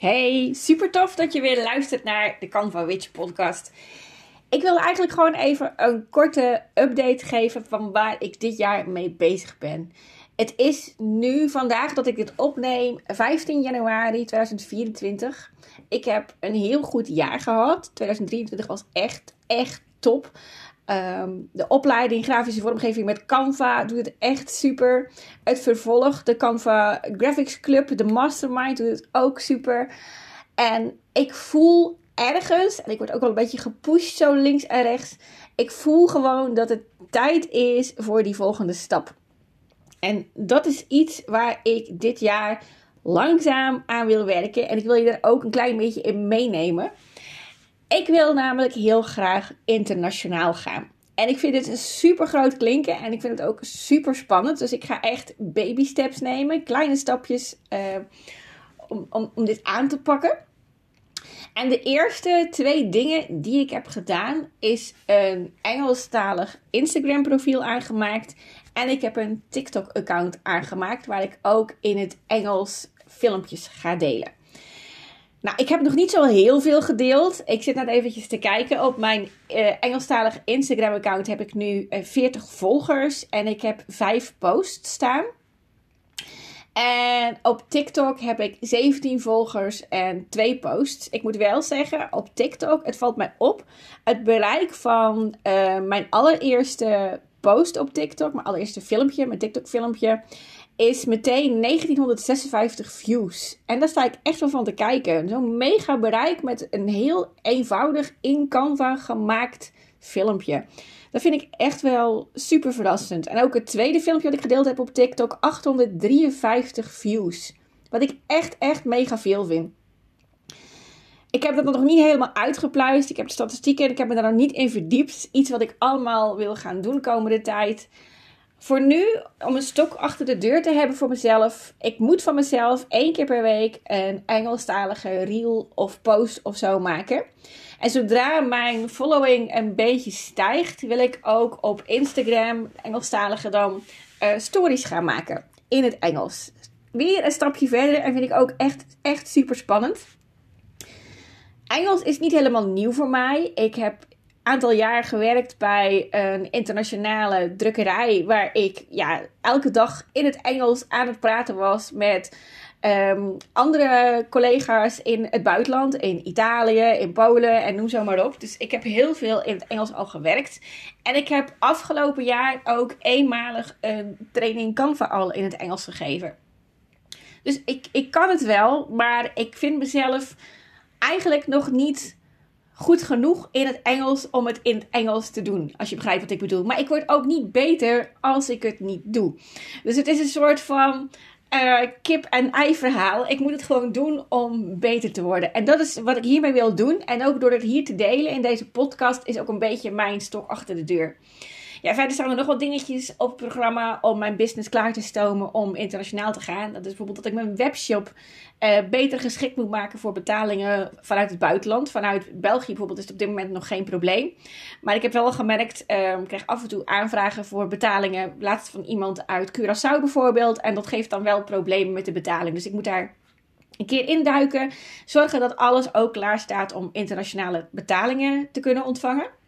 Hey, super tof dat je weer luistert naar de Canva Witch podcast. Ik wil eigenlijk gewoon even een korte update geven van waar ik dit jaar mee bezig ben. Het is nu vandaag dat ik dit opneem, 15 januari 2024. Ik heb een heel goed jaar gehad. 2023 was echt, echt top. Ehm, de opleiding grafische vormgeving met Canva doet het echt super. Het vervolg, de Canva Graphics Club, de Mastermind doet het ook super. En ik voel ergens, en ik word ook wel een beetje gepusht zo links en rechts. Ik voel gewoon dat het tijd is voor die volgende stap. En dat is iets waar ik dit jaar langzaam aan wil werken. En ik wil je daar ook een klein beetje in meenemen. Ik wil namelijk heel graag internationaal gaan. En ik vind dit een super groot klinken en ik vind het ook super spannend. Dus ik ga echt baby steps nemen, kleine stapjes uh, om, om, om dit aan te pakken. En de eerste twee dingen die ik heb gedaan is een Engelstalig Instagram profiel aangemaakt. En ik heb een TikTok account aangemaakt waar ik ook in het Engels filmpjes ga delen. Nou, ik heb nog niet zo heel veel gedeeld. Ik zit net eventjes te kijken. Op mijn uh, Engelstalige Instagram-account heb ik nu uh, eh, 40 volgers en ik heb 5 posts staan. En op TikTok heb ik 17 volgers en 2 posts. Ik moet wel zeggen, op TikTok, het valt mij op, het bereik van uh, mijn allereerste post op TikTok, mijn allereerste filmpje, mijn TikTok-filmpje, is meteen 1956 views. En daar sta ik echt wel van te kijken. Zo'n mega bereik met een heel eenvoudig in Canva gemaakt filmpje. Dat vind ik echt wel super verrassend. En ook het tweede filmpje dat ik gedeeld heb op TikTok, 853 views. Wat ik echt, echt mega veel vind. Ik heb dat nog niet helemaal uitgepluist. Ik heb de statistieken en ik heb me daar nog niet in verdiept. Iets wat ik allemaal wil gaan doen komende tijd voor nu, om een stok achter de deur te hebben voor mezelf. Ik moet van mezelf één keer per week een Engelstalige reel of post of zo maken. En zodra mijn following een beetje stijgt, wil ik ook op Instagram, Engelstalige dan, uh, stories gaan maken in het Engels. Weer een stapje verder en vind ik ook echt, echt super spannend. Engels is niet helemaal nieuw voor mij. Ik heb aantal jaar gewerkt bij een internationale drukkerij. Waar ik ja, elke dag in het Engels aan het praten was met ehm, andere collega's in het buitenland. In Italië, in Polen en noem zo maar op. Dus ik heb heel veel in het Engels al gewerkt. En ik heb afgelopen jaar ook eenmalig een training Canva al in het Engels gegeven. Dus ik, ik kan het wel, maar ik vind mezelf eigenlijk nog niet goed genoeg in het Engels om het in het Engels te doen. Als je begrijpt wat ik bedoel. Maar ik word ook niet beter als ik het niet doe. Dus het is een soort van uh, kip-en-ei verhaal. Ik moet het gewoon doen om beter te worden. En dat is wat ik hiermee wil doen. En ook door het hier te delen in deze podcast is ook een beetje mijn stok achter de deur. Ja, verder staan er nog wat dingetjes op het programma om mijn business klaar te stomen om internationaal te gaan. Dat is bijvoorbeeld dat ik mijn webshop uh, beter geschikt moet maken voor betalingen vanuit het buitenland. Vanuit België bijvoorbeeld is het op dit moment nog geen probleem. Maar ik heb wel gemerkt, uh, ik krijg af en toe aanvragen voor betalingen. Laatst van iemand uit Curaçao bijvoorbeeld. En dat geeft dan wel problemen met de betaling. Dus ik moet daar een keer induiken. Zorgen dat alles ook klaar staat om internationale betalingen te kunnen ontvangen.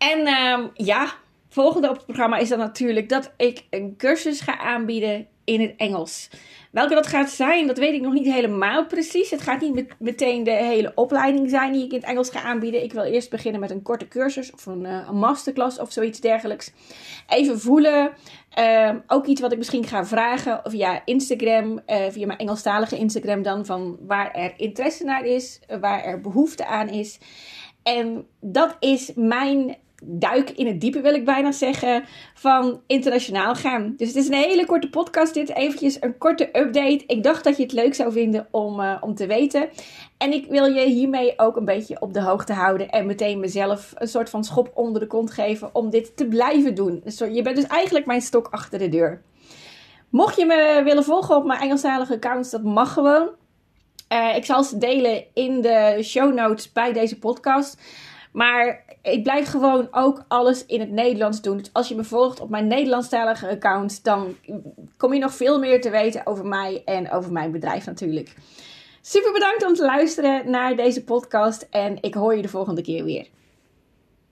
En uh, ja, volgende op het programma is dan natuurlijk dat ik een cursus ga aanbieden in het Engels. Welke dat gaat zijn, dat weet ik nog niet helemaal precies. Het gaat niet meteen de hele opleiding zijn die ik in het Engels ga aanbieden. Ik wil eerst beginnen met een korte cursus of een, een masterclass of zoiets dergelijks. Even voelen. Uh, ook iets wat ik misschien ga vragen via Instagram, uh, via mijn Engelstalige Instagram dan, van waar er interesse naar is, waar er behoefte aan is. En dat is mijn duik in het diepe, wil ik bijna zeggen, van internationaal gaan. Dus het is een hele korte podcast dit, eventjes een korte update. Ik dacht dat je het leuk zou vinden om, uh, om te weten. En ik wil je hiermee ook een beetje op de hoogte houden en meteen mezelf een soort van schop onder de kont geven om dit te blijven doen. Dus je bent dus eigenlijk mijn stok achter de deur. Mocht je me willen volgen op mijn Engelstalige accounts, dat mag gewoon. Uh, ik zal ze delen in de show notes bij deze podcast. Maar ik blijf gewoon ook alles in het Nederlands doen. Dus als je me volgt op mijn Nederlandstalige account, dan kom je nog veel meer te weten over mij en over mijn bedrijf natuurlijk. Super bedankt om te luisteren naar deze podcast en ik hoor je de volgende keer weer.